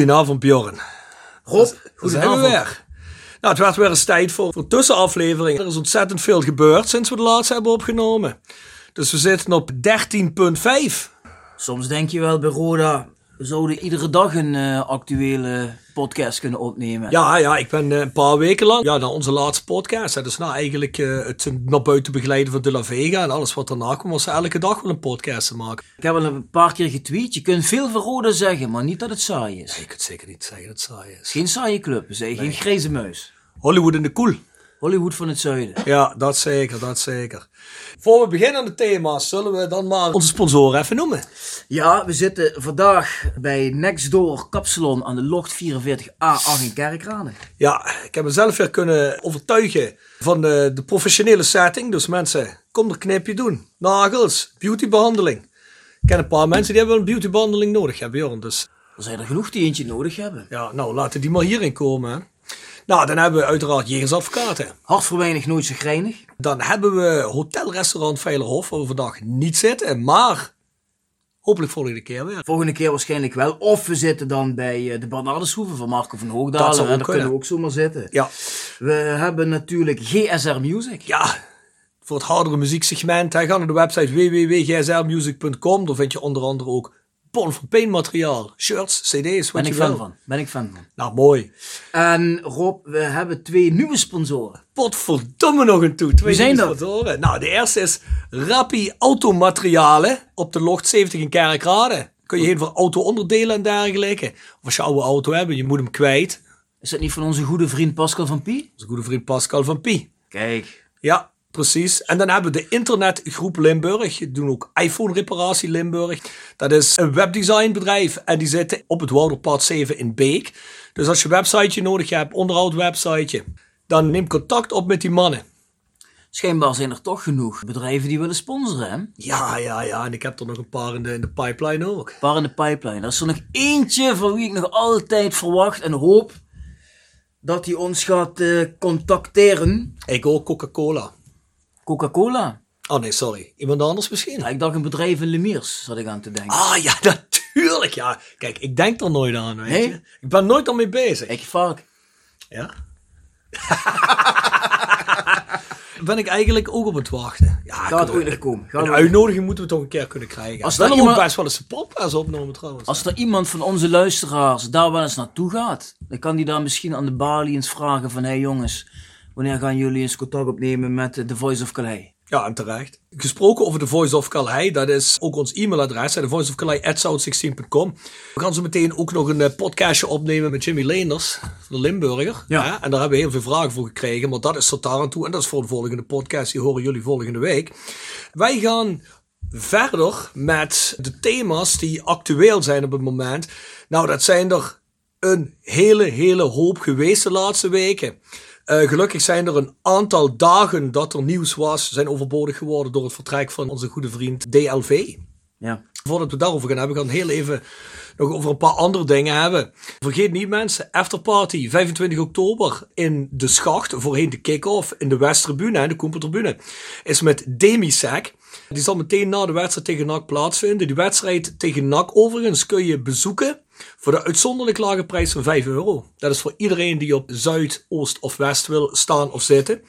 Goedenavond Bjorn. Rob, Daar zijn we weer. Nou, het werd weer eens tijd voor, voor tussenaflevering. Er is ontzettend veel gebeurd sinds we de laatste hebben opgenomen. Dus we zitten op 13.5. Soms denk je wel bij Roda, we zouden iedere dag een eh, actuele podcast kunnen opnemen. Ja, ja, ik ben eh, een paar weken lang, ja, naar onze laatste podcast. hè. Dus nou eigenlijk eh, het naar buiten begeleiden van De La Vega en alles wat daarna kwam, was elke dag wel een podcast te maken. Ik heb al een paar keer getweet, je kunt veel van Roda zeggen, maar niet dat het saai is. Ik kan het zeker niet zeggen dat het saai is. Geen saaie club, we zeggen geen grijze muis. Hollywood in de koel. Hollywood van het zuiden. Ja, dat zeker, dat zeker. Voor we beginnen aan de thema's, zullen we dan maar onze sponsoren even noemen. Ja, we zitten vandaag bij Nextdoor Kapsalon aan de Locht 44A8 in Kerkrade. Ja, ik heb mezelf weer kunnen overtuigen van de, de professionele setting. Dus mensen, kom er knipje doen. Nagels, beautybehandeling. Ik ken een paar mensen die hebben wel een beautybehandeling nodig hebben, Bjorn. Dus Er zijn er genoeg die eentje nodig hebben. ja, nou laten die maar hierin komen. Hè. Nou, dan hebben we uiteraard Jegersadvocaten. Hart voor weinig, nooit zo grijnig. Dan hebben we hotelrestaurant Veilerhof, waar we vandaag niet zitten. Maar hopelijk volgende keer weer. Volgende keer waarschijnlijk wel. Of we zitten dan bij eh, de Bernardeshoeven van Marco van Dat Hoogdalen. zou ook Daar kunnen. kunnen we ook zomaar zitten. Ja, We hebben natuurlijk GSR Music. ja, voor het hardere muzieksegment. Ga naar de website www.gsrmusic.com. Daar vind je onder andere ook Bon van Pain materiaal. Shirts, cd's, wat Ben je ik fan van. Ben ik fan van. Nou, mooi. En Rob, we hebben twee nieuwe sponsoren. Potverdomme nog een toe. Twee Wie zijn sponsoren. Nou, de eerste is Rappi Automaterialen op de Locht 70 in Kerkrade. Kun je heen voor auto-onderdelen en dergelijke. Of als je oude auto hebt je moet hem kwijt. Is dat niet van onze goede vriend Pascal van Pie? Onze goede vriend Pascal van Pie. Kijk. Ja, precies. En dan hebben we de internetgroep Limburg. Die doen ook iPhone-reparatie Limburg. Dat is een webdesignbedrijf en die zitten op het Wouderpad 7 in Beek. Dus als je een websiteje nodig hebt, onderhoud websiteje, dan neem contact op met die mannen. Schijnbaar zijn er toch genoeg bedrijven die willen sponsoren, hè? Een Ja, ja, ja. En ik heb er nog een paar in de, in de pipeline ook. paar in de pipeline. Er is er nog eentje van wie ik nog altijd verwacht en hoop dat hij ons gaat eh, contacteren. Ik ook Coca-Cola. Coca-Cola. Oh nee, sorry. Iemand anders misschien? Ja, ik dacht een bedrijf in Lemiers, zat ik aan te denken. Ah ja, natuurlijk. Ja, kijk, ik denk er nooit aan, weet Nee? je. Ik ben nooit al mee bezig. Ik vaak. Ja? ben ik eigenlijk ook op het wachten. Ja, Gaat kunnen ooit nog komen. Gaat Een uitnodiging moeten we toch een keer kunnen krijgen. Als dan ook iemand- best wel eens een podcast opnemen trouwens. Als er iemand van onze luisteraars daar wel eens naartoe gaat, dan kan die daar misschien aan de balie eens vragen van, hé hey jongens, wanneer gaan jullie eens contact opnemen met The Voice of Calais? Ja, en terecht. Gesproken over de Voice of Calais, dat is ook ons e-mailadres, hè, thevoiceofcalais.south16.com. We gaan zo meteen ook nog een eh, podcastje opnemen met Jimmy Leenders, de Limburger. Ja. En daar hebben we heel veel vragen voor gekregen, maar dat is tot daar aan toe. En dat is voor de volgende podcast, die horen jullie volgende week. Wij gaan verder met de thema's die actueel zijn op het moment. Nou, dat zijn er een hele, hele hoop geweest de laatste weken. Eh, gelukkig zijn er een aantal dagen dat er nieuws was, zijn overbodig geworden door het vertrek van onze goede vriend DLV. Ja. Voordat we daarover gaan hebben, gaan we heel even nog over een paar andere dingen hebben. Vergeet niet mensen, afterparty 25 oktober in de Schacht, voorheen de kick-off in de Westtribune, de Koempertribune, is met Demisec. Die zal meteen na de wedstrijd tegen NAC plaatsvinden. Die wedstrijd tegen NAC overigens kun je bezoeken voor de uitzonderlijk lage prijs van 5 euro. Dat is voor iedereen die op Zuid, Oost of West wil staan of zitten.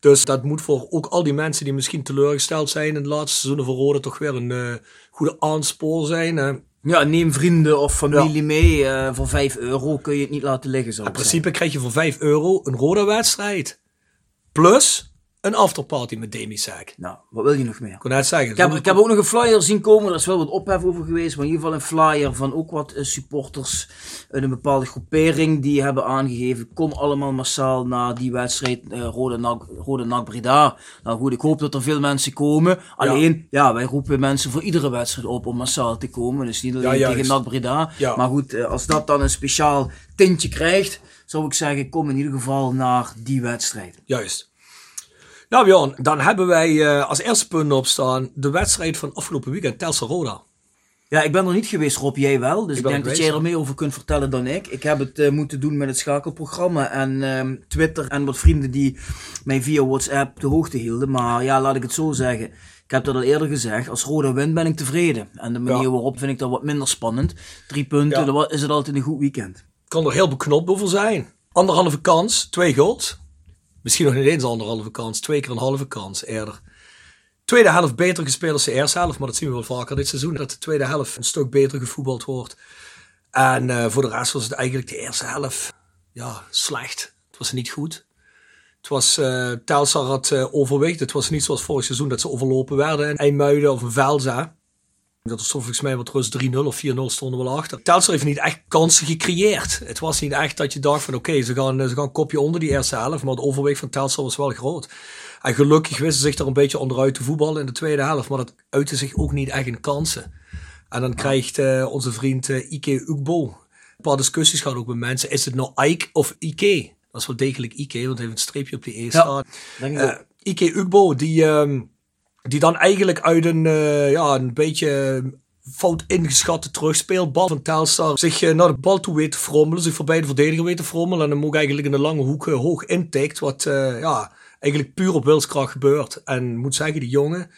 Dus dat moet voor ook al die mensen die misschien teleurgesteld zijn in de laatste seizoenen van Rode toch weer een eh, goede aanspoor zijn. Ja, neem vrienden of familie mee. eh, voor 5 euro kun je het niet laten liggen, zo. In principe krijg je voor 5 euro een Roda wedstrijd. Plus een afterparty met Demisec. Nou, wat wil je nog meer? Ik kon zeggen. Ik heb, ik heb ook nog een flyer zien komen, er is wel wat ophef over geweest, maar in ieder geval een flyer van ook wat eh, supporters uit een bepaalde groepering die hebben aangegeven, kom allemaal massaal naar die wedstrijd eh, Rode NAC Rode NAC Breda. Nou goed, ik hoop dat er veel mensen komen. Alleen, ja, wij roepen mensen voor iedere wedstrijd op om massaal te komen, dus niet alleen tegen NAC Breda. Ja. Maar goed, eh, als dat dan een speciaal tintje krijgt, zou ik zeggen, kom in ieder geval naar die wedstrijd. Juist. Nou Bjorn, dan hebben wij eh, als eerste punt opstaan de wedstrijd van afgelopen weekend, Telstar Roda. Ja, ik ben er niet geweest, Rob, jij wel. Dus ik, denk dat jij er meer over kunt vertellen dan ik. Ik heb het eh, moeten doen met het schakelprogramma en ehm, Twitter en wat vrienden die mij via WhatsApp op de hoogte hielden. Maar ja, laat ik het zo zeggen. Ik heb dat al eerder gezegd. Als Roda wint ben ik tevreden. En de manier Ja. waarop vind ik dat wat minder spannend. Drie punten, Ja. dan is het altijd een goed weekend. kan er heel beknopt over zijn. Anderhalve kans, twee goals. Misschien nog niet eens anderhalve kans, twee keer een halve kans eerder. Tweede helft beter gespeeld als de eerste helft, maar dat zien we wel vaker dit seizoen. Dat de tweede helft een stuk beter gevoetbald wordt. En eh, voor de rest was het eigenlijk de eerste helft ja, slecht. Het was niet goed. Het was, Telstar had overwicht. Het was niet zoals vorig seizoen dat ze overlopen werden in IJmuiden of in Velza. Dat er stond volgens mij wat rust 3-0 of 4-0 stonden we wel achter. Telstar heeft niet echt kansen gecreëerd. Het was niet echt dat je dacht van oké, ze, gaan, ze gaan een kopje onder die eerste helft. Maar het overwicht van Telstar was wel groot. En gelukkig wisten ze zich er een beetje onderuit te voetballen in de tweede helft. Maar dat uitte zich ook niet echt in kansen. En dan krijgt eh, onze vriend eh, Ike Ugbo een paar discussies gehad ook met mensen. Is het nou Ike of Ike? Dat is wel degelijk Ike, want hij heeft een streepje op die E staan. Denk ik Eh. Ike die, ehm, die dan eigenlijk uit een, eh, ja, een beetje fout ingeschatte terugspeelbal van Telstar zich eh, naar de bal toe weet te frommelen, zich voorbij de verdediger weet te frommelen en hem ook eigenlijk in de lange hoek eh, hoog intikt, wat eh, ja, eigenlijk puur op wilskracht gebeurt. En ik moet zeggen, die jongen,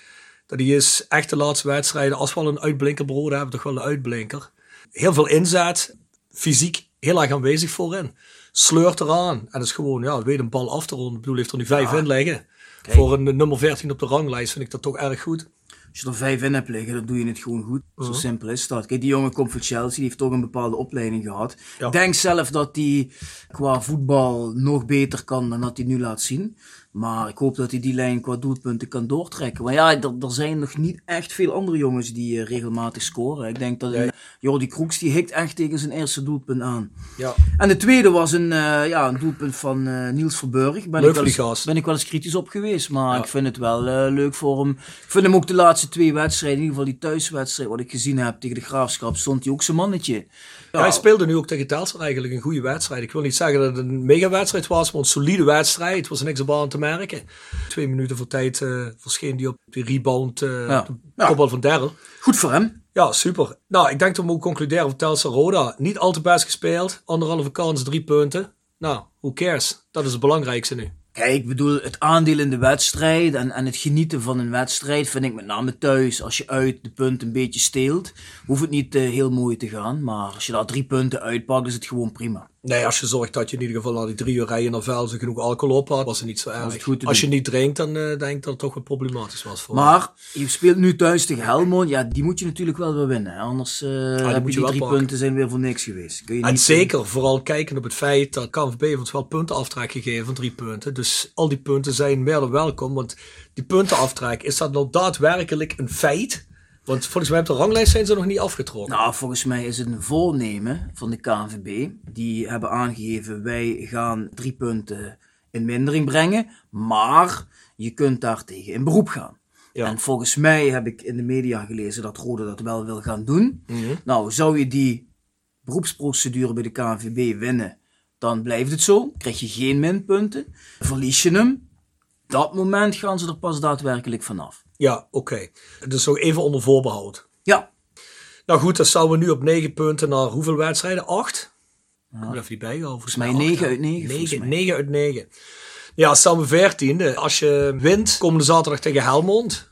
dat die is echt de laatste wedstrijden, als we al een uitblinker brood hebben, toch wel een uitblinker. Heel veel inzet, fysiek heel erg aanwezig voorin. Sleurt eraan en is gewoon, ja, weet een bal af te ronden. Ik bedoel, heeft er nu vijf in liggen. Voor een nummer 14 op de ranglijst vind ik dat toch erg goed. Als je er vijf in hebt liggen, dan doe je het gewoon goed. Mhm. Zo simpel is dat. Kijk, die jongen komt van Chelsea, die heeft toch een bepaalde opleiding gehad. Ja. Ik denk zelf dat hij qua voetbal nog beter kan dan dat hij nu laat zien. Maar ik hoop dat hij die lijn qua doelpunten kan doortrekken. Maar ja, er, zijn nog niet echt veel andere jongens die eh, regelmatig scoren. Ik denk dat Nee. een Jordi Kroeks, die hikt echt tegen zijn eerste doelpunt aan. Ja. En de tweede was een, eh, ja, een doelpunt van eh, Niels Verburg. Ben Leuk ik wel eens, ben ik wel eens kritisch op geweest. Maar Ja. ik vind het wel eh, leuk voor hem. Ik vind hem ook de laatste twee wedstrijden, in ieder geval die thuiswedstrijd wat ik gezien heb tegen de Graafschap, stond hij ook zijn mannetje. Ja, hij speelde nu ook tegen Telstar eigenlijk een goede wedstrijd. Ik wil niet zeggen dat het een mega-wedstrijd was, maar een solide wedstrijd. Het was niks op aan te merken. Twee minuten voor tijd eh, verscheen die op die rebound, eh Ja. de kopbal van Derrel. Goed voor hem. Ja, super. Nou, ik denk dat we ook concluderen van Telstar Roda. Niet al te best gespeeld. Anderhalve kans, drie punten. Nou, who cares? Dat is het belangrijkste nu. Kijk, ik bedoel, het aandeel in de wedstrijd en, en het genieten van een wedstrijd vind ik met name thuis. Als je uit de punten een beetje steelt, hoeft het niet eh, heel mooi te gaan. Maar als je daar drie punten uitpakt, is het gewoon prima. Nee, als je zorgt dat je in ieder geval na die drie uur rijden naar Velzen genoeg alcohol op had, was het niet zo erg. Als je niet drinkt, dan eh, denk ik dat het toch wel problematisch was voor. Maar je speelt nu thuis tegen Helmond. Ja, die moet je natuurlijk wel weer winnen. Anders heb moet je je die drie pakken. punten zijn weer voor niks geweest. Kun je En niet zeker, vooral kijken op het feit dat KNVB heeft ons wel puntenaftrek gegeven van drie punten. Dus al die punten zijn meer dan welkom. Want die puntenaftrek, is dat nou daadwerkelijk een feit? Want volgens mij op de ranglijst zijn ze nog niet afgetrokken. Nou, volgens mij is het een voornemen van de KNVB. Die hebben aangegeven, wij gaan drie punten in mindering brengen. Maar je kunt daar tegen in beroep gaan. Ja. En volgens mij heb ik in de media gelezen dat Rode dat wel wil gaan doen. Mhm. Nou, zou je die beroepsprocedure bij de KNVB winnen, dan blijft het zo. Krijg je geen minpunten. Verlies je hem, dat moment gaan ze er pas daadwerkelijk vanaf. Ja, oké. Dus nog even onder voorbehoud. Ja, Nou goed, dan staan we nu op negen punten naar hoeveel wedstrijden? Acht? Ik moet even niet bijhouden. Volgens mij negen ja. uit negen, Negen, uit negen. Ja, staan we veertiende. Als je wint komende zaterdag tegen Helmond,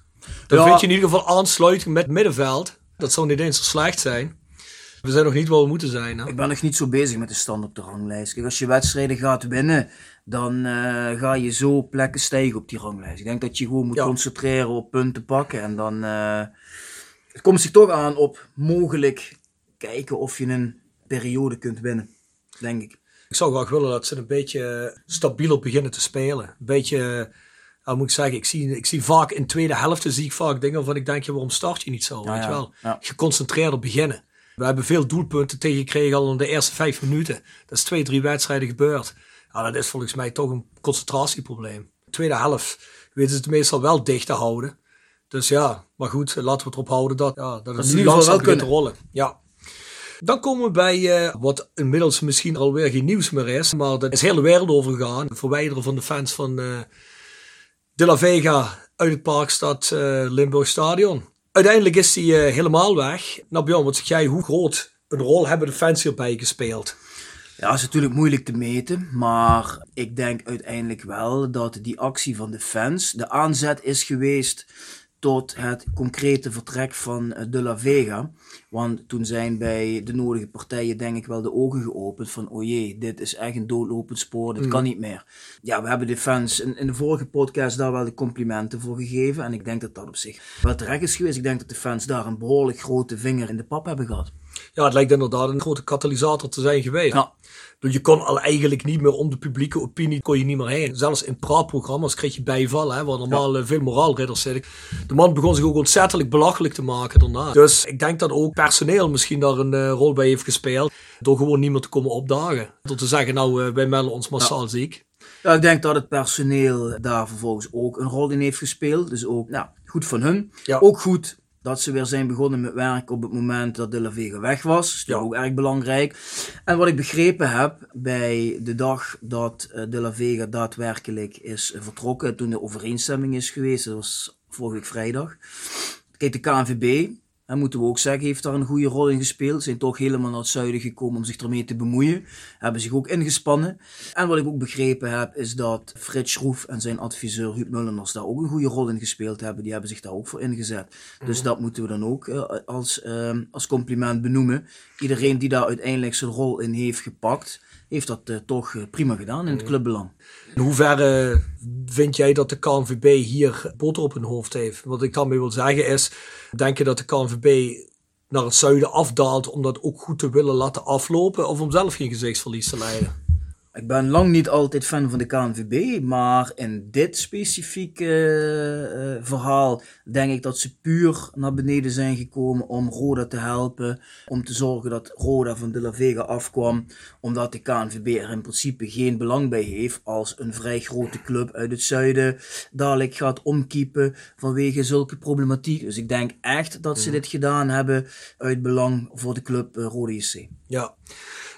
dan Ja. vind je in ieder geval aansluiting met middenveld. Dat zou niet eens zo slecht zijn. We zijn nog niet waar we moeten zijn. Hè? Ik ben nog niet zo bezig met de stand op de ranglijst. Kijk, als je wedstrijden gaat winnen, dan eh, ga je zo plekken stijgen op die ranglijst. Ik denk dat je gewoon moet Ja. concentreren op punten pakken. En dan eh, het komt zich toch aan op mogelijk kijken of je een periode kunt winnen. Denk ik. Ik zou graag willen dat ze een beetje stabieler beginnen te spelen. Een beetje, moet ik zeggen, ik zie, ik zie vaak in tweede helften zie ik vaak dingen waarvan ik denk, ja, waarom start je niet zo? Ja, weet je wel? Ja. Geconcentreerder beginnen. We hebben veel doelpunten tegengekregen al in de eerste vijf minuten. Dat is twee, drie wedstrijden gebeurd. Ja, dat is volgens mij toch een concentratieprobleem. Tweede helft weten ze het meestal wel dicht te houden. Dus ja, maar goed, laten we het erop houden dat, ja, dat het in nu langzaam wel te kunnen. rollen. Ja. Dan komen we bij eh, wat inmiddels misschien alweer geen nieuws meer is, maar dat is heel de wereld overgegaan. Het verwijderen van de fans van eh, De La Vega uit het Parkstad eh Limburg Stadion. Uiteindelijk is hij eh, helemaal weg. Nou Bjorn, wat zeg jij, hoe groot een rol hebben de fans hierbij gespeeld? Ja, is natuurlijk moeilijk te meten, maar ik denk uiteindelijk wel dat die actie van de fans de aanzet is geweest tot het concrete vertrek van eh, De La Vega. Want toen zijn bij de nodige partijen denk ik wel de ogen geopend van oh jee, dit is echt een doodlopend spoor, dit kan niet meer. Ja, we hebben de fans in, in de vorige podcast daar wel de complimenten voor gegeven en ik denk dat dat op zich wel terecht is geweest. Ik denk dat de fans daar een behoorlijk grote vinger in de pap hebben gehad. Ja, het lijkt inderdaad een grote katalysator te zijn geweest. Ja. Je kon al eigenlijk niet meer om de publieke opinie kon je niet meer heen. Zelfs in praatprogramma's kreeg je bijval, hè, waar normaal ja. veel moraalridders zitten. De man begon zich ook ontzettend belachelijk te maken daarna. Dus ik denk dat ook personeel misschien daar een uh, rol bij heeft gespeeld. Door gewoon niet meer te komen opdagen. Door te zeggen, nou, uh, wij melden ons massaal ja. ziek. Ja, ik denk dat het personeel daar vervolgens ook een rol in heeft gespeeld. Dus ook, nou, goed van hun. Ja. Ook goed dat ze weer zijn begonnen met werk op het moment dat De La Vega weg was. Dat is ja. ook erg belangrijk. En wat ik begrepen heb bij de dag dat eh, De La Vega daadwerkelijk is vertrokken, toen de overeenstemming is geweest, dat was vorige week vrijdag. Kijk, de KNVB, en moeten we ook zeggen, heeft daar een goede rol in gespeeld. Zijn toch helemaal naar het zuiden gekomen om zich ermee te bemoeien. Hebben zich ook ingespannen. En wat ik ook begrepen heb, is dat Frits Schroef en zijn adviseur Huub Mulleners daar ook een goede rol in gespeeld hebben. Die hebben zich daar ook voor ingezet. Dus mhm. dat moeten we dan ook uh, als, uh, als compliment benoemen. Iedereen die daar uiteindelijk zijn rol in heeft gepakt, heeft dat uh, toch prima gedaan in het mhm. clubbelang. In hoeverre vind jij dat de KNVB hier boter op hun hoofd heeft? Wat ik daarmee wil zeggen is, denk je dat de KNVB naar het zuiden afdaalt om dat ook goed te willen laten aflopen of om zelf geen gezichtsverlies te leiden? Ik ben lang niet altijd fan van de KNVB, maar in dit specifieke uh, verhaal denk ik dat ze puur naar beneden zijn gekomen om Roda te helpen. Om te zorgen dat Roda van De La Vega afkwam. Omdat de KNVB er in principe geen belang bij heeft als een vrij grote club uit het zuiden dadelijk gaat omkiepen vanwege zulke problematiek. Dus ik denk echt dat ze dit gedaan hebben uit belang voor de club uh, Roda JC. Ja.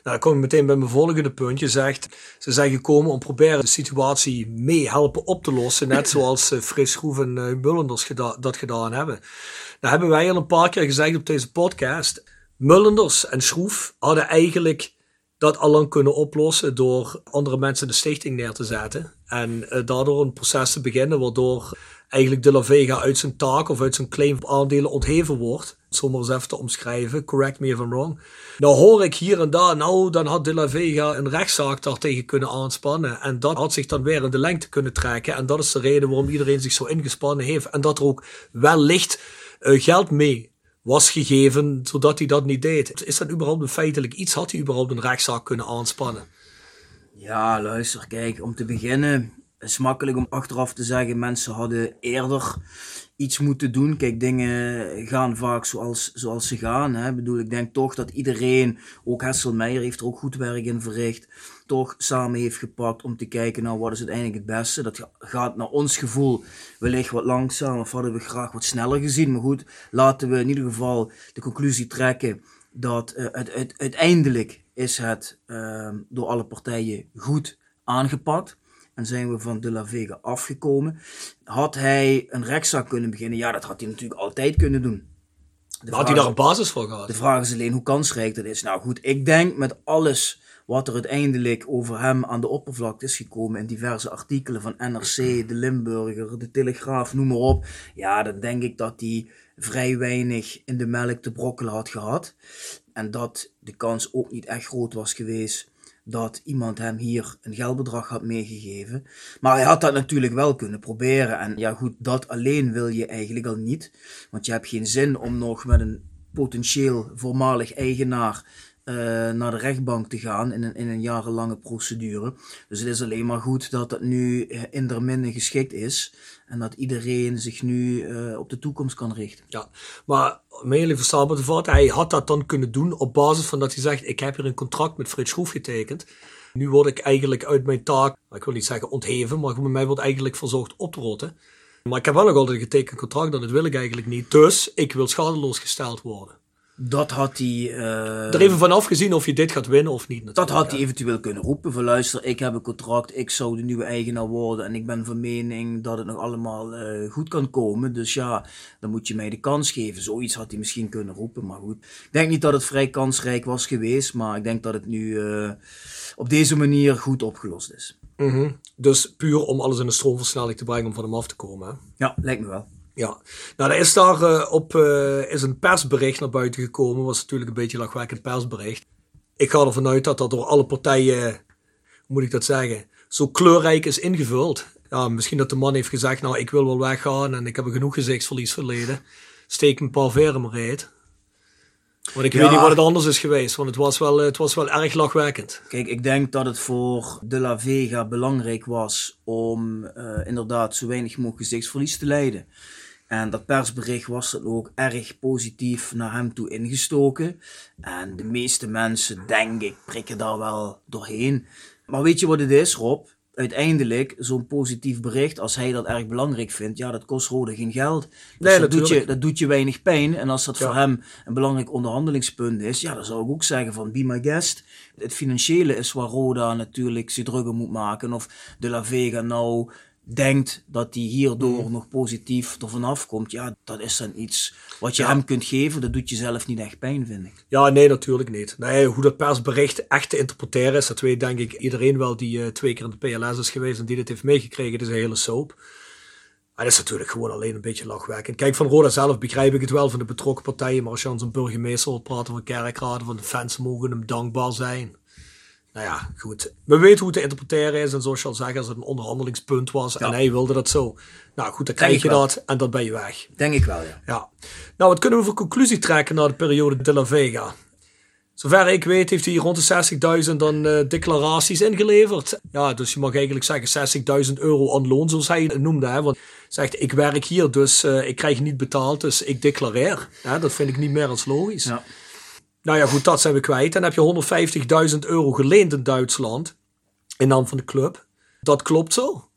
Nou, dan kom ik meteen bij mijn volgende punt. Je zegt, ze zijn gekomen om proberen de situatie mee helpen op te lossen. Net zoals uh, Frits Schroef en uh, Mullenders geda dat gedaan hebben. Nou hebben wij al een paar keer gezegd op deze podcast. Mullenders en Schroef hadden eigenlijk dat al lang kunnen oplossen door andere mensen de stichting neer te zetten. En uh, daardoor een proces te beginnen waardoor eigenlijk De La Vega uit zijn taak of uit zijn claim aandelen ontheven wordt. Zomaar eens even te omschrijven, correct me if I'm wrong. Nou hoor ik hier en daar, nou dan had De La Vega een rechtszaak daartegen kunnen aanspannen. En dat had zich dan weer in de lengte kunnen trekken. En dat is de reden waarom iedereen zich zo ingespannen heeft. En dat er ook wellicht uh, geld mee was gegeven, zodat hij dat niet deed. Is dat überhaupt een feitelijk iets? Had hij überhaupt een rechtszaak kunnen aanspannen? Ja, luister, kijk, om te beginnen is makkelijk om achteraf te zeggen, mensen hadden eerder iets moeten doen. Kijk, dingen gaan vaak zoals, zoals ze gaan. Hè. Ik bedoel, ik denk toch dat iedereen, ook Hessel Meijer heeft er ook goed werk in verricht, toch samen heeft gepakt om te kijken, nou, wat is uiteindelijk het beste. Dat gaat naar ons gevoel wellicht wat langzaam, of hadden we graag wat sneller gezien. Maar goed, laten we in ieder geval de conclusie trekken dat uh, het, uiteindelijk is het uh, door alle partijen goed aangepakt en zijn we van De La Vega afgekomen. Had hij een rechtszaak kunnen beginnen? Ja, dat had hij natuurlijk altijd kunnen doen. Had hij daar een basis voor gehad? De vraag is alleen hoe kansrijk dat is. Nou goed, ik denk met alles wat er uiteindelijk over hem aan de oppervlakte is gekomen in diverse artikelen van NRC, de Limburger, de Telegraaf, noem maar op. Ja, dan denk ik dat hij vrij weinig in de melk te brokkelen had gehad. En dat de kans ook niet echt groot was geweest dat iemand hem hier een geldbedrag had meegegeven. Maar hij had dat natuurlijk wel kunnen proberen. En ja goed, dat alleen wil je eigenlijk al niet. Want je hebt geen zin om nog met een potentieel voormalig eigenaar uh, naar de rechtbank te gaan in een, in een jarenlange procedure. Dus het is alleen maar goed dat dat nu uh, in geschikt is. En dat iedereen zich nu uh, op de toekomst kan richten. Ja, maar Meerlijk verstaanbaar te vatten, hij had dat dan kunnen doen op basis van dat hij zegt: Ik heb hier een contract met Frits Schroef getekend. Nu word ik eigenlijk uit mijn taak, ik wil niet zeggen ontheven, maar mij wordt eigenlijk verzorgd op te. Maar ik heb wel nog altijd een getekend contract, dat wil ik eigenlijk niet. Dus ik wil schadeloos gesteld worden. Dat had hij. eh, Er even vanaf gezien of je dit gaat winnen of niet. dat had hij eventueel kunnen roepen. Van luister, ik heb een contract, ik zou de nieuwe eigenaar worden. En ik ben van mening dat het nog allemaal eh, goed kan komen. Dus ja, dan moet je mij de kans geven. Zoiets had hij misschien kunnen roepen. Maar goed, ik denk niet dat het vrij kansrijk was geweest. Maar ik denk dat het nu eh, op deze manier goed opgelost is. Mhm. Dus puur om alles in de stroomversnelling te brengen om van hem af te komen. Hè? Ja, lijkt me wel. Ja, nou, er is daar op eh, is een persbericht naar buiten gekomen. Was natuurlijk een beetje een lachwekkend persbericht. Ik ga ervan uit dat dat door alle partijen, hoe moet ik dat zeggen, zo kleurrijk is ingevuld. Ja, misschien dat de man heeft gezegd, nou, ik wil wel weggaan en ik heb genoeg gezichtsverlies verleden. Steek een paar veren maar. Want ik Ja. weet niet wat het anders is geweest, want het was wel, eh, het was wel erg lachwekkend. Kijk, ik denk dat het voor De La Vega belangrijk was om eh, inderdaad zo weinig mogelijk gezichtsverlies te leiden. En dat persbericht was dan ook erg positief naar hem toe ingestoken. En de meeste mensen, denk ik, prikken daar wel doorheen. Maar weet je wat het is, Rob? Uiteindelijk, zo'n positief bericht, als hij dat erg belangrijk vindt, ja, dat kost Rode geen geld. Dus Nee, dat, doet je, dat doet je weinig pijn. En als dat Ja. voor hem een belangrijk onderhandelingspunt is, ja, dan zou ik ook zeggen van be my guest. Het financiële is waar Roda natuurlijk zich druk om moet maken. Of De La Vega nou denkt dat hij hierdoor Mm. nog positief ervan afkomt. Ja, dat is dan iets wat je Ja. hem kunt geven. Dat doet je zelf niet echt pijn, vind ik. Ja, nee, natuurlijk niet. Nee, hoe dat persbericht echt te interpreteren is, dat weet denk ik iedereen wel die eh, twee keer in de PLS is geweest en die dit heeft meegekregen. Het is een hele soap. Maar dat is natuurlijk gewoon alleen een beetje lachwekkend. Kijk, van Roda zelf begrijp ik het wel van de betrokken partijen, maar als je aan zo'n burgemeester hoort praten van kerkraden, van de fans mogen hem dankbaar zijn. Nou ja, goed. We weten hoe het te interpreteren is en zoals je al zegt, als het een onderhandelingspunt was en hij wilde dat zo. Nou goed, dan krijg je wel. dat en dan ben je weg. Denk ik wel, ja. Ja. Nou, wat kunnen we voor conclusie trekken na de periode de La Vega? Zover ik weet heeft hij rond de 60.000 dan eh, declaraties ingeleverd. Ja, dus je mag eigenlijk zeggen 60.000 euro aan loon, zoals hij het noemde. Hè? Want hij zegt, ik werk hier, dus eh, ik krijg niet betaald, dus ik declareer. Ja, dat vind ik niet meer als logisch. ja. Nou ja, goed, dat zijn we kwijt. Dan heb je 150.000 euro geleend in Duitsland, in naam van de club. Dat klopt zo.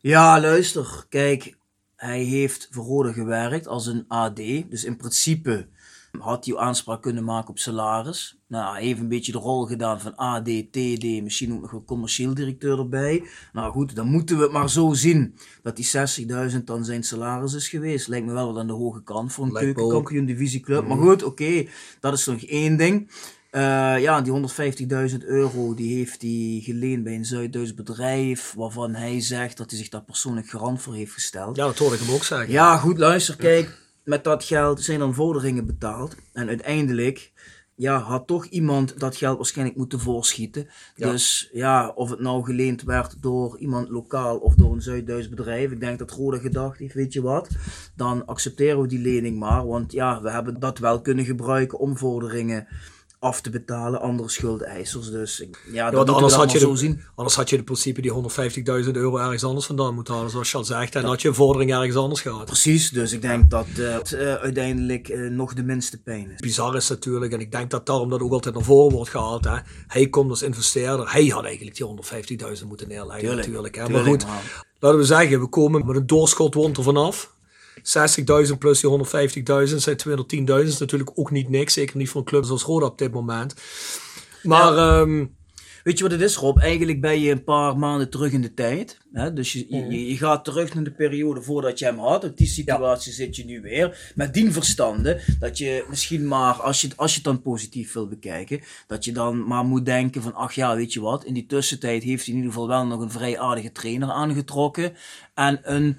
Ja, luister. Kijk, hij heeft voor gewerkt als een AD. Dus in principe had hij aanspraak kunnen maken op salaris. Nou, heeft een beetje de rol gedaan van AD, TD, misschien ook nog een commercieel directeur erbij. Nou goed, dan moeten we het maar zo zien dat die 60.000 dan zijn salaris is geweest. Lijkt me wel wat aan de hoge kant voor een keukenkampioen divisieclub. Maar goed, oké, dat is nog één ding. Eh, ja, die 150.000 euro die heeft hij geleend bij een Zuid-Duits bedrijf, waarvan hij zegt dat hij zich daar persoonlijk garant voor heeft gesteld. Ja, dat hoorde ik hem ook zeggen. Ja, goed, luister, kijk, met dat geld zijn dan vorderingen betaald. En uiteindelijk ja, had toch iemand dat geld waarschijnlijk moeten voorschieten. Ja. Dus ja, of het nou geleend werd door iemand lokaal of door een Zuid-Duits bedrijf. Ik denk dat Roda gedacht heeft, weet je wat, dan accepteren we die lening maar. Want ja, we hebben dat wel kunnen gebruiken om vorderingen af te betalen, andere schuldeisers. Dus ik- ja, dat anders had, je zo de, zien. anders had je in principe die 150.000 euro ergens anders vandaan moeten halen, zoals je al zegt. En had je een vordering ergens anders gehad. Precies, dus ik denk dat eh, het eh, uiteindelijk eh, nog de minste pijn is. Bizar is natuurlijk, en ik denk dat daarom dat ook altijd naar voren wordt gehaald. Hè. Hij komt als investeerder. Hij had eigenlijk die 150.000 moeten neerleggen Tuurlijk, natuurlijk. Hè. tuurlijk, maar goed, laten we zeggen, we komen met een doorschot wond er vanaf. 60.000 plus die 150.000 zijn 210.000. is natuurlijk ook niet niks. Zeker niet voor een club zoals Roda op dit moment. Maar ehm, Weet je wat het is, Rob? Eigenlijk ben je een paar maanden terug in de tijd. Hè? Dus je, Mhm. je, je gaat terug naar de periode voordat je hem had. Op die situatie zit je nu weer. Met dien verstande dat je misschien maar, als je, als je het dan positief wil bekijken, dat je dan maar moet denken van, ach ja, weet je wat, in die tussentijd heeft hij in ieder geval wel nog een vrij aardige trainer aangetrokken. En een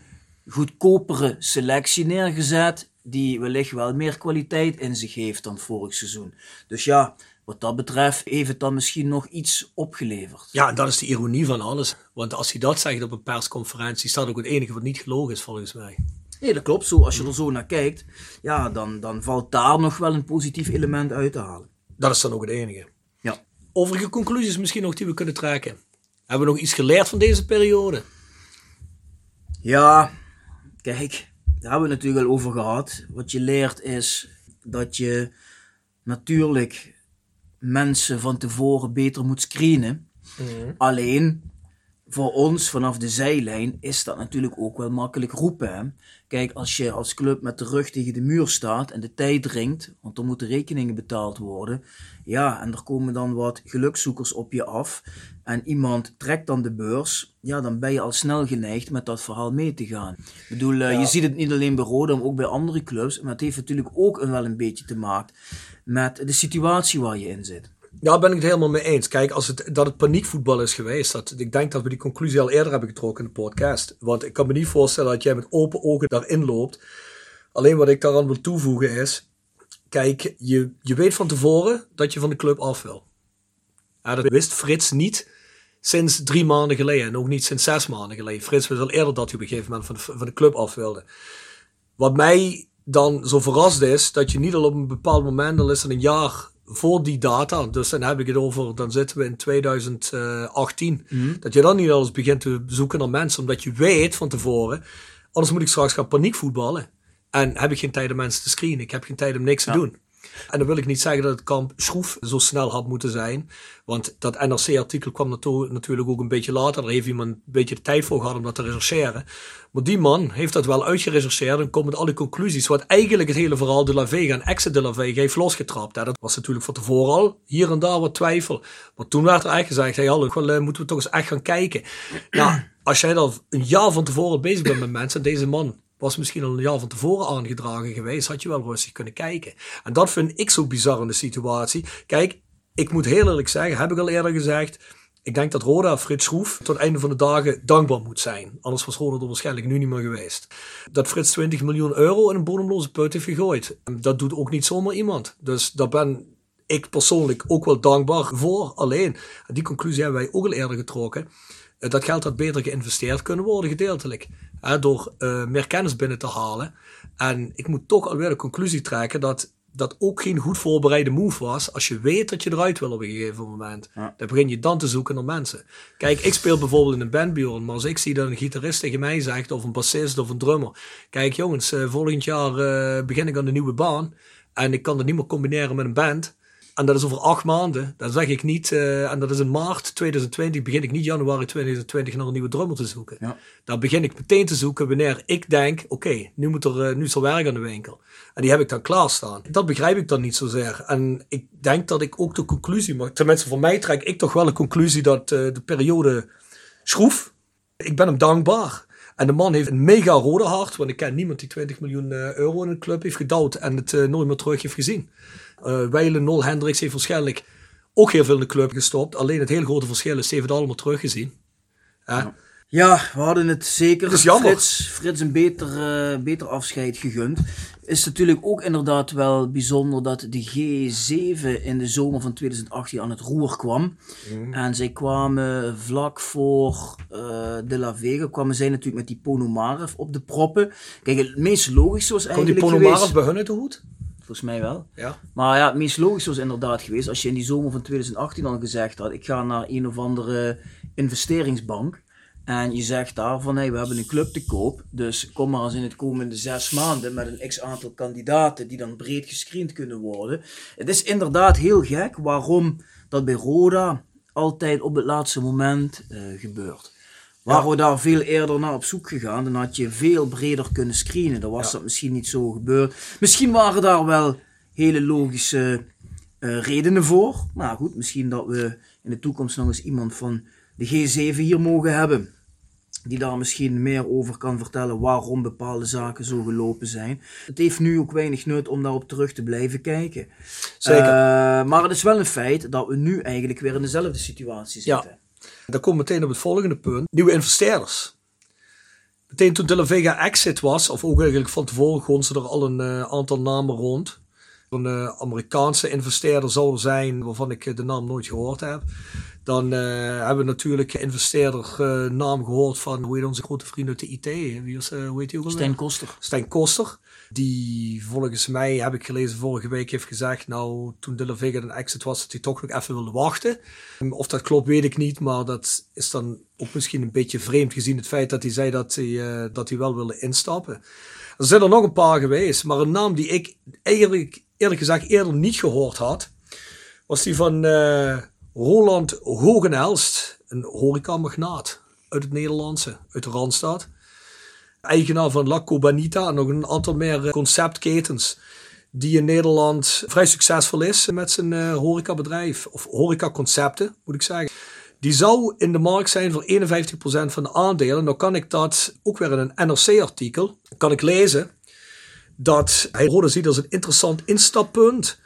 goedkopere selectie neergezet, die wellicht wel meer kwaliteit in zich heeft dan vorig seizoen. Dus ja, wat dat betreft heeft het dan misschien nog iets opgeleverd. ja, dat is de ironie van alles. Want als hij dat zegt op een persconferentie, is dat ook het enige wat niet gelogen is volgens mij. Nee, dat klopt. Zo, als je er zo naar kijkt, ja, dan, dan valt daar nog wel een positief element uit te halen. Dat is dan ook het enige. Ja. Overige conclusies misschien nog die we kunnen trekken. Hebben we nog iets geleerd van deze periode? Ja, kijk, daar hebben we het natuurlijk al over gehad. Wat je leert is dat je natuurlijk mensen van tevoren beter moet screenen. Alleen voor ons vanaf de zijlijn is dat natuurlijk ook wel makkelijk roepen. Hè? Kijk, als je als club met de rug tegen de muur staat en de tijd dringt, want er moeten rekeningen betaald worden. Ja, en er komen dan wat gelukzoekers op je af. En iemand trekt dan de beurs. Ja, dan ben je al snel geneigd met dat verhaal mee te gaan. Ik bedoel, eh, je ziet het niet alleen bij Roda, maar ook bij andere clubs. Maar het heeft natuurlijk ook een, wel een beetje te maken met de situatie waar je in zit. Ja, ben ik het helemaal mee eens. Kijk, als het, dat het paniekvoetbal is geweest, dat, ik denk dat we die conclusie al eerder hebben getrokken in de podcast. Want ik kan me niet voorstellen dat jij met open ogen daarin loopt. Alleen wat ik daaraan wil toevoegen is, kijk, je, je weet van tevoren dat je van de club af wil. Dat wist Frits niet sinds drie maanden geleden en ook niet sinds zes maanden geleden. Frits wist al eerder dat hij op een gegeven moment van de, van de club af wilde. Wat mij dan zo verrast is, dat je niet al op een bepaald moment, al is het een jaar voor die data, dus dan heb ik het over, dan zitten we in 2018, Mhm. dat je dan niet alles begint te zoeken naar mensen, omdat je weet van tevoren, anders moet ik straks gaan paniekvoetballen. En heb ik geen tijd om mensen te screenen, ik heb geen tijd om niks te doen. En dan wil ik niet zeggen dat het kamp Schroef zo snel had moeten zijn. Want dat NRC-artikel kwam natuurlijk ook een beetje later. Daar heeft iemand een beetje de tijd voor gehad om dat te rechercheren. Maar die man heeft dat wel uitgerechercheerd en komt met alle conclusies. Wat eigenlijk het hele verhaal de La Vega en Exit de La Vega heeft losgetrapt. Dat was natuurlijk van tevoren al hier en daar wat twijfel. Maar toen werd er echt gezegd, hey, hallo, eh, moeten we toch eens echt gaan kijken. Ja, als jij dan een jaar van tevoren bezig bent met mensen, en deze man was misschien al een jaar van tevoren aangedragen geweest, had je wel rustig kunnen kijken. En dat vind ik zo bizar in de situatie. Kijk, ik moet heel eerlijk zeggen, heb ik al eerder gezegd, ik denk dat Roda Frits Schroef tot het einde van de dagen dankbaar moet zijn. Anders was Roda er waarschijnlijk nu niet meer geweest. Dat Frits 20 miljoen euro in een bodemloze put heeft gegooid. Dat doet ook niet zomaar iemand. Dus daar ben ik persoonlijk ook wel dankbaar voor. Alleen, die conclusie hebben wij ook al eerder getrokken. Eh, Dat geld had beter geïnvesteerd kunnen worden, gedeeltelijk. Hè, door eh, meer kennis binnen te halen. En ik moet toch alweer de conclusie trekken dat dat ook geen goed voorbereide move was. Als je weet dat je eruit wil op een gegeven moment. Ja. Dan begin je dan te zoeken naar mensen. Kijk, ik speel bijvoorbeeld in een band, Bjorn, Maar als ik zie dat een gitarist tegen mij zegt, of een bassist of een drummer. Kijk jongens, eh, volgend jaar begin ik aan de nieuwe baan. En ik kan het niet meer combineren met een band. En dat is over acht maanden. Dan zeg ik niet, eh, en dat is in maart 2020, begin ik niet januari 2020 naar een nieuwe drummer te zoeken. Ja. Dan begin ik meteen te zoeken wanneer ik denk, oké, nu, moet er, eh, nu is er werk aan de winkel. En die heb ik dan klaarstaan. Dat begrijp ik dan niet zozeer. En ik denk dat ik ook de conclusie mag, tenminste voor mij trek ik toch wel een conclusie dat eh, de periode schroef. Ik ben hem dankbaar. En de man heeft een mega rode hart, want ik ken niemand die 20 miljoen euro in een club heeft gedouwd en het nooit meer terug heeft gezien. Eh Weile Nol Hendricks heeft waarschijnlijk ook heel veel in de club gestopt. Alleen het hele grote verschil is, ze heeft het allemaal teruggezien. Hè? Ja, we hadden het zeker jammer. Frits, Frits een beter, eh, beter afscheid gegund. Is natuurlijk ook inderdaad wel bijzonder dat de G7 in de zomer van 2018 aan het roer kwam. Mhm. En zij kwamen vlak voor eh, de La Vega, kwamen zij natuurlijk met die Ponomarev op de proppen. Kijk, het meest logisch was Komt die eigenlijk Ponomarev bij hun uit de hoed? Volgens mij wel. Ja. Maar ja, het meest logisch was inderdaad geweest als je in die zomer van 2018 al gezegd had: ik ga naar een of andere investeringsbank. En je zegt daar van hey, we hebben een club te koop. Dus kom maar eens in het komende zes maanden met een x aantal kandidaten die dan breed gescreend kunnen worden. Het is inderdaad heel gek waarom dat bij Roda altijd op het laatste moment eh, gebeurt. Waren we daar veel eerder naar op zoek gegaan, dan had je veel breder kunnen screenen. Dan was dat misschien niet zo gebeurd. Misschien waren daar wel hele logische eh, redenen voor. Maar goed, misschien dat we in de toekomst nog eens iemand van de G7 hier mogen hebben. Die daar misschien meer over kan vertellen waarom bepaalde zaken zo gelopen zijn. Het heeft nu ook weinig nut om daarop terug te blijven kijken. Zeker. Eh, maar het is wel een feit dat we nu eigenlijk weer in dezelfde situatie Ja. zitten. Dan komen we meteen op het volgende punt. Nieuwe investeerders. Meteen toen De La Vega exit was, of ook eigenlijk van tevoren gonsten er al een eh, aantal namen rond. Een eh, Amerikaanse investeerder zou er zijn, waarvan ik eh, de naam nooit gehoord heb. Dan hebben we natuurlijk investeerder naam gehoord van, hoe heet onze grote vriend uit de IT? Wie was, eh, hoe heet die ook alweer? Stijn Koster. Stijn Koster. Die volgens mij, heb ik gelezen vorige week, heeft gezegd, nou toen De La een exit was, dat hij toch nog even wilde wachten. Of dat klopt, weet ik niet, maar dat is dan ook misschien een beetje vreemd gezien het feit dat hij zei dat hij, eh, dat hij wel wilde instappen. Er zijn er nog een paar geweest, maar een naam die ik eigenlijk, eerlijk gezegd eerder niet gehoord had, was die van eh, Roland Hogenelst, een horecamagnaat uit het Nederlandse, uit de Randstad. Eigenaar van La Cobanita en nog een aantal meer conceptketens die in Nederland vrij succesvol is met zijn uh, horecabedrijf. Of horecaconcepten, moet ik zeggen. Die zou in de markt zijn voor 51% van de aandelen. Nou kan ik dat ook weer in een NRC-artikel, kan ik lezen, dat hij Rode ziet als een interessant instappunt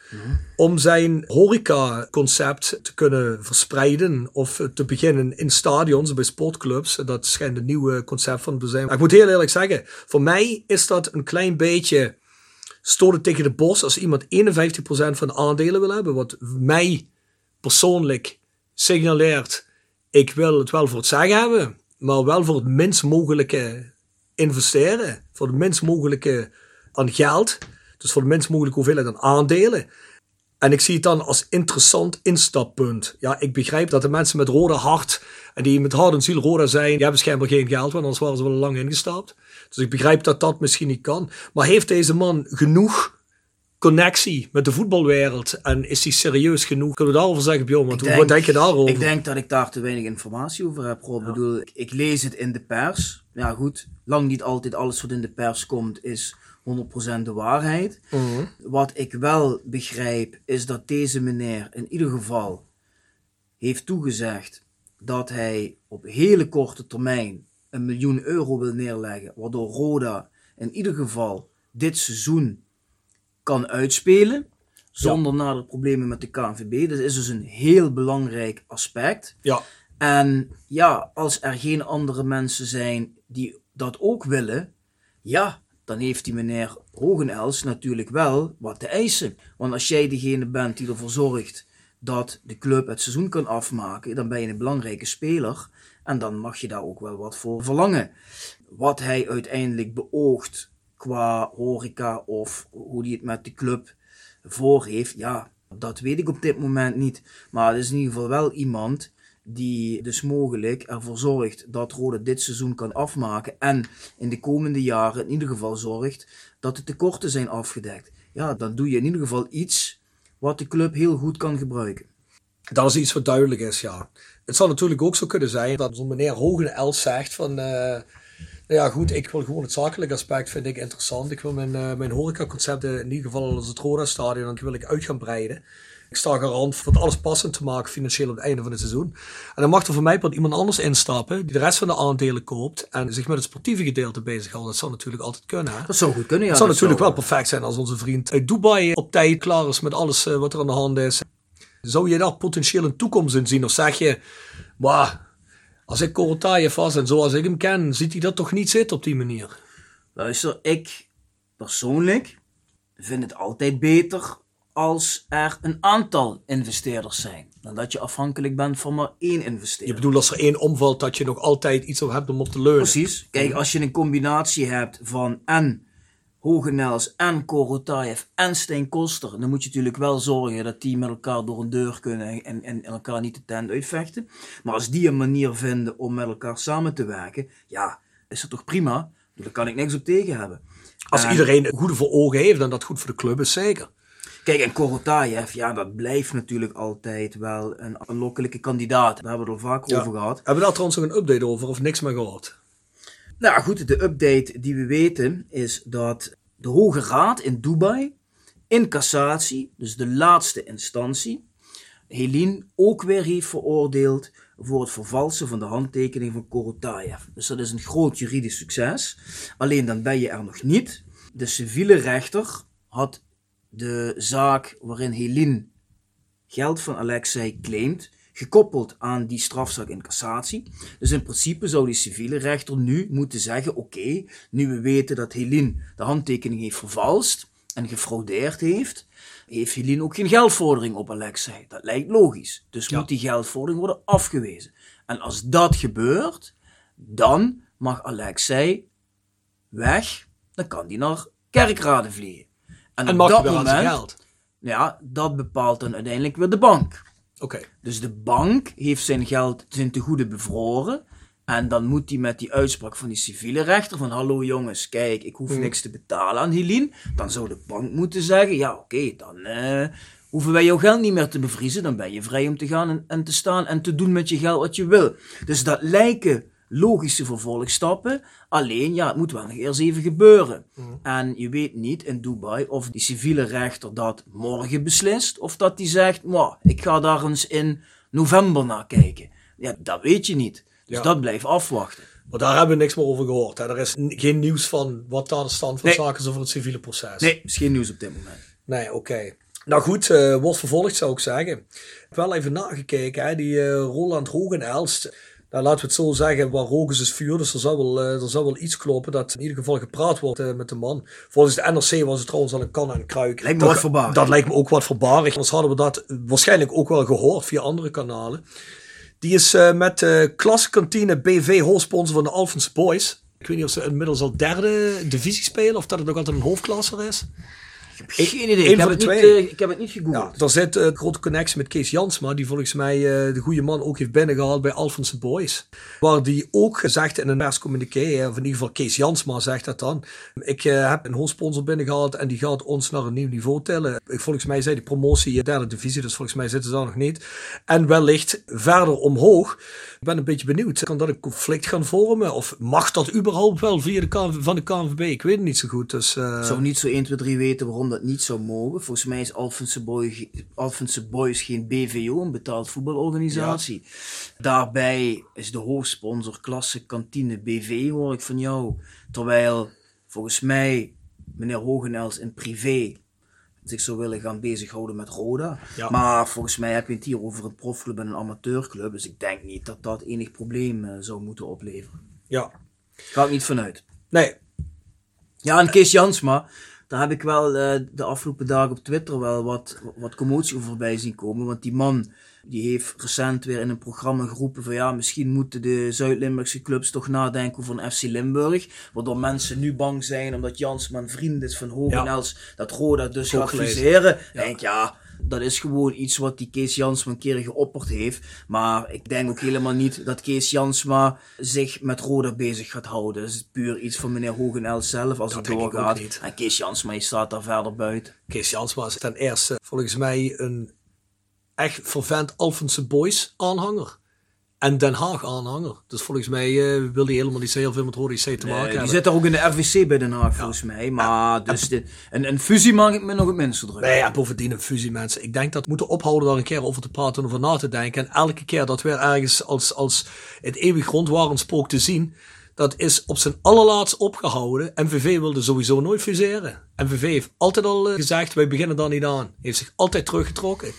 om zijn horeca-concept te kunnen verspreiden of te beginnen in stadions, bij sportclubs. Dat schijnt een nieuwe concept van te zijn. ik moet heel eerlijk zeggen, voor mij is dat een klein beetje stoten tegen de bos als iemand 51% van de aandelen wil hebben. Wat mij persoonlijk signaleert, ik wil het wel voor het zeggen hebben, maar wel voor het minst mogelijke investeren. Voor het minst mogelijke aan geld. Dus voor de minst mogelijke hoeveelheid aan aandelen. En ik zie het dan als interessant instappunt. Ja, ik begrijp dat de mensen met rode hart en die met hart en ziel rode zijn, die hebben schijnbaar geen geld, want anders waren ze wel lang ingestapt. Dus ik begrijp dat dat misschien niet kan. Maar heeft deze man genoeg connectie met de voetbalwereld en is hij serieus genoeg? Kunnen we daarover zeggen, Bjorn? Wat, wat denk je daarover? Ik denk dat ik daar te weinig informatie over heb, Rob. Ik bedoel, ik lees het in de pers. Ja goed, lang niet altijd alles wat in de pers komt is 100% de waarheid. Mhm. Wat ik wel begrijp is dat deze meneer in ieder geval heeft toegezegd dat hij op hele korte termijn een miljoen euro wil neerleggen, waardoor Roda in ieder geval dit seizoen kan uitspelen. Zonder nader problemen met de KNVB. Dat is dus een heel belangrijk aspect. Ja. En ja, als er geen andere mensen zijn die dat ook willen, ja, dan heeft die meneer Hogenels natuurlijk wel wat te eisen. Want als jij degene bent die ervoor zorgt dat de club het seizoen kan afmaken, dan ben je een belangrijke speler. En dan mag je daar ook wel wat voor verlangen. Wat hij uiteindelijk beoogt qua horeca of hoe hij het met de club voor heeft, ja, dat weet ik op dit moment niet. Maar het is in ieder geval wel iemand die dus mogelijk ervoor zorgt dat Rode dit seizoen kan afmaken en in de komende jaren in ieder geval zorgt dat de tekorten zijn afgedekt. Ja, dan doe je in ieder geval iets wat de club heel goed kan gebruiken. Dat is iets wat duidelijk is, ja. Het zou natuurlijk ook zo kunnen zijn dat zo'n meneer Hogen Els zegt van... Uh, ja goed, ik wil gewoon het zakelijke aspect vind ik interessant. Ik wil mijn, uh, mijn horecaconcepten in ieder geval als het Roda Stadion, wil ik uit gaan breiden. Ik sta garant voor het alles passend te maken financieel op het einde van het seizoen. En dan mag er voor mij wat iemand anders instappen die de rest van de aandelen koopt en zich met het sportieve gedeelte bezighoudt. Dat zou natuurlijk altijd kunnen. Hè? Dat zou goed kunnen, ja. Het zou natuurlijk wel perfect zijn als onze vriend uit Dubai op tijd klaar is met alles uh, wat er aan de hand is. Zou je daar potentieel een toekomst in zien? Of zeg je, wauw, als ik Korotayev vast en zoals ik hem ken, ziet hij dat toch niet zitten op die manier? Luister, ik persoonlijk vind het altijd beter als er een aantal investeerders zijn. Dan dat je afhankelijk bent van maar één investeerder. Je bedoelt als er één omvalt, dat je nog altijd iets op hebt om op te leunen. Precies. Kijk, als je een combinatie hebt van en Hogenels en Korotayev en Steen Koster, dan moet je natuurlijk wel zorgen dat die met elkaar door een deur kunnen en, en elkaar niet de tent uitvechten. Maar als die een manier vinden om met elkaar samen te werken, ja, is dat toch prima? Daar kan ik niks op tegen hebben. Als iedereen het goede voor ogen heeft, dan dat goed voor de club is, zeker. Kijk, en Korotayev, ja, dat blijft natuurlijk altijd wel een aanlokkelijke kandidaat. Daar hebben we het al vaak over gehad. Hebben we daar trouwens nog een update over of niks meer gehoord? Nou goed, de update die we weten is dat de Hoge Raad in Dubai in cassatie, dus de laatste instantie, Helene ook weer heeft veroordeeld voor het vervalsen van de handtekening van Korotayev. Dus dat is een groot juridisch succes. Alleen dan ben je er nog niet. De civiele rechter had de zaak waarin Helene geld van Alexei claimt, gekoppeld aan die strafzaak in cassatie. Dus in principe zou die civiele rechter nu moeten zeggen: oké, nu we weten dat Helene de handtekening heeft vervalst en gefraudeerd heeft, heeft Helene ook geen geldvordering op Alexei. Dat lijkt logisch. Dus moet die geldvordering worden afgewezen. En als dat gebeurt, dan mag Alexei weg. Dan kan die naar kerkraden vliegen. En, en mag dat moment, geld? Ja, dat bepaalt dan uiteindelijk weer de bank. Oké. Dus de bank heeft zijn geld zijn tegoede bevroren. En dan moet hij met die uitspraak van die civiele rechter van hallo jongens, kijk, ik hoef hmm. niks te betalen aan Helene. Dan zou de bank moeten zeggen, ja oké, dan uh, hoeven wij jouw geld niet meer te bevriezen. Dan ben je vrij om te gaan en, en, te staan en te doen met je geld wat je wil. Dus dat lijken logische vervolgstappen. Alleen, ja, het moet wel nog eerst even gebeuren. En je weet niet in Dubai of die civiele rechter dat morgen beslist. Of dat die zegt, "Mwah, ik ga daar eens in november naar kijken. Ja, dat weet je niet. Dus Ja. dat blijft afwachten. Maar daar hebben we niks meer over gehoord. Hè. Er is geen nieuws van wat daar de stand van Nee. zaken is over het civiele proces. Nee, is geen nieuws op dit moment. Nee, oké. Nou goed, eh, wordt vervolgd zou ik zeggen. Ik heb wel even nagekeken, hè. die eh, Roland Hogenelst. Nou, laten we het zo zeggen, waar Rogus is vuur. Dus er zou, wel, eh, er zou wel iets kloppen dat in ieder geval gepraat wordt eh, met de man. Volgens de NRC was het trouwens al een kan en kruik. Lijkt me dat, wat verbarig. Dat lijkt me ook wat verbarig. Anders hadden we dat waarschijnlijk ook wel gehoord via andere kanalen. Die is eh, met de klaskantine BV hoofdsponsor van de Alphonse Boys. Ik weet niet of ze inmiddels al derde divisie spelen of dat het nog altijd een hoofdklasser is. Geen idee. Ik heb, het de niet, eh, ik heb het niet gegoogeld. Ja, er zit eh, een grote connectie met Kees Jansma, die volgens mij eh, de goede man ook heeft binnengehaald bij Alphonse Boys. Waar die ook gezegd in een perscommuniqué, of in ieder geval Kees Jansma zegt dat dan. Ik eh, heb een hoofdsponsor binnengehaald en die gaat ons naar een nieuw niveau tillen. Ik, volgens mij zei die promotie eh, derde divisie, dus volgens mij zitten ze daar nog niet. En wellicht verder omhoog. Ik ben een beetje benieuwd. Kan dat een conflict gaan vormen? Of mag dat überhaupt wel via de KNV van de KNVB? Ik weet het niet zo goed. Dus, eh, Ik zou niet zo 1, 2, 3 weten waarom dat niet zou mogen. Volgens mij is Alphense, Boy, Alphense Boys geen BVO, een betaald voetbalorganisatie. Daarbij is de hoofdsponsor klasse kantine BV, hoor ik van jou. Terwijl volgens mij meneer Hogenels in privé zich zou willen gaan bezighouden met Roda. Ja. Maar volgens mij heb je het hier over een profclub en een amateurclub. Dus ik denk niet dat dat enig probleem eh, zou moeten opleveren. ja. Ga ik niet vanuit. Nee, Ja, en Kees Jansma, daar heb ik wel eh, de afgelopen dagen op Twitter wel wat, wat commotie over voorbij zien komen. Want die man die heeft recent weer in een programma geroepen van ja, misschien moeten de Zuid-Limburgse clubs toch nadenken over een FC Limburg. Waardoor mensen nu bang zijn omdat Jansma een vriend is van Hogenels, dat Roda dus gaat fuseren. Denk ja, dat is gewoon iets wat die Kees Jansma een keer geopperd heeft. Maar ik denk ook helemaal niet dat Kees Jansma zich met Roda bezig gaat houden. Dat is puur iets van meneer Hogenels zelf als Dat het doorgaat. En Kees Jansma staat daar verder buiten. Kees Jansma is ten eerste volgens mij een echt vervent Alphense Boys aanhanger. En Den Haag aanhanger. Dus volgens mij eh, wil hij helemaal niet zo heel veel met Rode IC te maken die zit daar ook in de RVC bij Den Haag volgens mij. Maar dus een, een fusie mag ik me nog het minste druk. Nee, ja, bovendien een fusie, mensen. Ik denk dat we moeten ophouden daar een keer over te praten en over na te denken. En elke keer dat we ergens als, als het eeuwig rondwarenspook te zien, dat is op zijn allerlaatst opgehouden. MVV wilde sowieso nooit fuseren. MVV heeft altijd al eh, gezegd, wij beginnen daar niet aan. Heeft zich altijd teruggetrokken.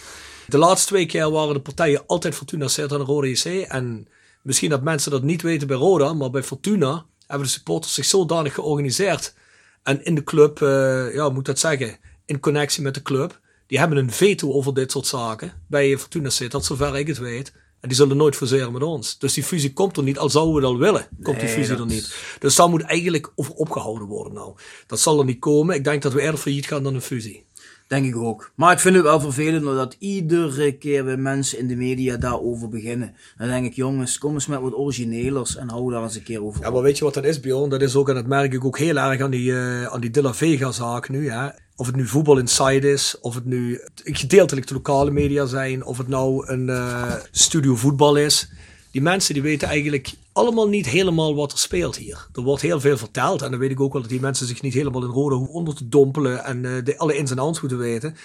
De laatste twee keer waren de partijen altijd Fortuna Sittard en Roda JC. En misschien dat mensen dat niet weten bij Roda, maar bij Fortuna hebben de supporters zich zodanig georganiseerd. En in de club, eh, ja, moet dat zeggen, in connectie met de club. Die hebben een veto over dit soort zaken. Bij Fortuna Sittard, zover ik het weet. En die zullen nooit fuseren met ons. Dus die fusie komt er niet, al zouden we al willen. Komt die fusie dat er niet. Dus daar moet eigenlijk over opgehouden worden nou. Dat zal er niet komen. Ik denk dat we eerder failliet gaan dan een fusie. Denk ik ook. Maar ik vind het wel vervelend dat iedere keer weer mensen in de media daarover beginnen. Dan denk ik, jongens, kom eens met wat originelers en hou daar eens een keer over Ja, maar weet je wat dat is, Bjorn? Dat is ook, en dat merk ik ook heel erg aan die, eh aan die De La Vega-zaak nu. Hè? Of het nu voetbal inside is, of het nu gedeeltelijk de lokale media zijn, of het nou een eh, studio voetbal is. Die mensen die weten eigenlijk allemaal niet helemaal wat er speelt hier. Er wordt heel veel verteld en dan weet ik ook wel dat die mensen zich niet helemaal in rode hoek onder te dompelen en eh, de, alle ins en outs moeten weten.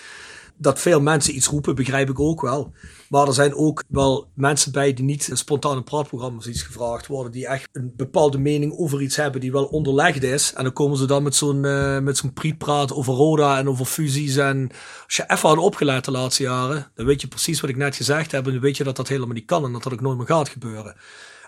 Dat veel mensen iets roepen, begrijp ik ook wel. Maar er zijn ook wel mensen bij die niet in spontane praatprogramma's iets gevraagd worden. Die echt een bepaalde mening over iets hebben die wel onderlegd is. En dan komen ze dan met zo'n eh met zo'n prietpraat over Roda en over fusies. En als je even had opgelet de laatste jaren, dan weet je precies wat ik net gezegd heb. En dan weet je dat dat helemaal niet kan en dat dat ook nooit meer gaat gebeuren.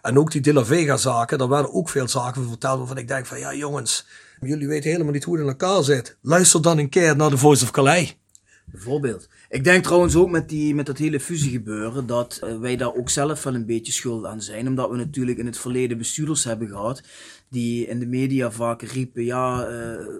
En ook die De La Vega zaken, daar werden ook veel zaken verteld waarvan ik denk van ja jongens, jullie weten helemaal niet hoe het in elkaar zit. Luister dan een keer naar The Voice of Calais. Bijvoorbeeld. Ik denk trouwens ook met, die, met dat hele fusiegebeuren dat eh, wij daar ook zelf wel een beetje schuld aan zijn. Omdat we natuurlijk in het verleden bestuurders hebben gehad die in de media vaak riepen, ja, uh,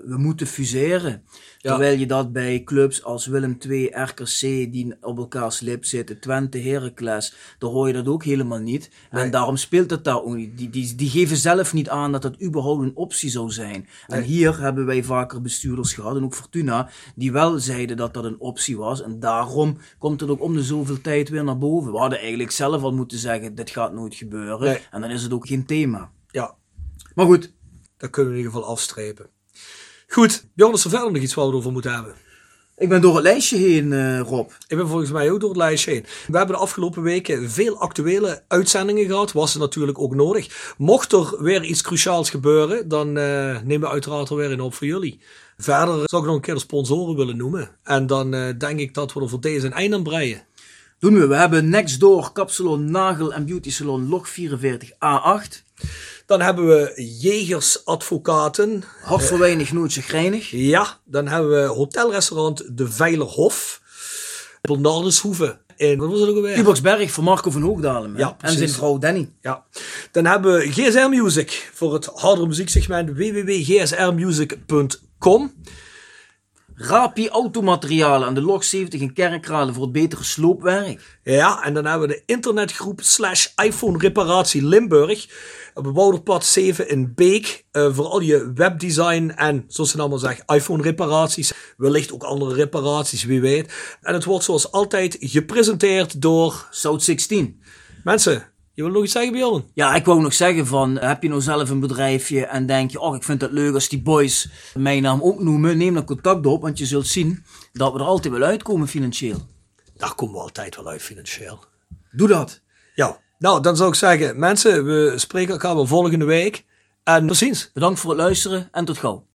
we moeten fuseren. Terwijl je dat bij clubs als Willem II, RKC, die op elkaars lip zitten, Twente, Heracles, daar hoor je dat ook helemaal niet. En daarom speelt het daar ook niet. Die, die, die geven zelf niet aan dat dat überhaupt een optie zou zijn. En hier hebben wij vaker bestuurders gehad, en ook Fortuna, die wel zeiden dat dat een optie was. En daarom komt het ook om de zoveel tijd weer naar boven. We hadden eigenlijk zelf al moeten zeggen, dit gaat nooit gebeuren. En dan is het ook geen thema. Ja. Maar goed. Dat kunnen we in ieder geval afstrepen. Goed, Bjorn, is er verder nog iets waar we het over moeten hebben? Ik ben door het lijstje heen, uh, Rob. Ik ben volgens mij ook door het lijstje heen. We hebben de afgelopen weken veel actuele uitzendingen gehad. Was het natuurlijk ook nodig. Mocht er weer iets cruciaals gebeuren, dan uh, nemen we uiteraard er weer in op voor jullie. Verder zou ik nog een keer de sponsoren willen noemen. En dan uh, denk ik dat we er voor deze een einde aan breien. Doen we. We hebben Nextdoor Kapsalon Nagel en Beauty Salon Log 44A8. Dan hebben we Jegersadvocaten. Hart voor weinig, nooit chagrijnig. Ja, dan hebben we hotelrestaurant De Veilerhof. Bernardeshoeve. In, wat was het ook alweer? Uboxberg voor Marco van Hoogdalen. Ja, en zijn vrouw Danny. Ja. Dan hebben we GSR Music voor het hardere muzieksegment www.gsrmusic.com. Rapi Automaterialen aan de Log 70 in Kerkrade voor het betere sloopwerk. Ja, en dan hebben we de internetgroep slash iPhone reparatie Limburg. Op Bebouwderpad 7 in Beek. Uh, voor al je webdesign en, zoals ze allemaal zeggen, iPhone reparaties. Wellicht ook andere reparaties, wie weet. En het wordt zoals altijd gepresenteerd door... South 16. Mensen, je wil nog iets zeggen, Bjorn? Ja, ik wou nog zeggen van, heb je nou zelf een bedrijfje en denk je, oh, ik vind het leuk als die boys mijn naam ook noemen, neem dan contact op, want je zult zien dat we er altijd wel uitkomen financieel. Daar komen we altijd wel uit financieel. Doe dat. Ja, nou, dan zou ik zeggen, mensen, we spreken elkaar wel volgende week. En tot ziens. Bedankt voor het luisteren en tot gauw.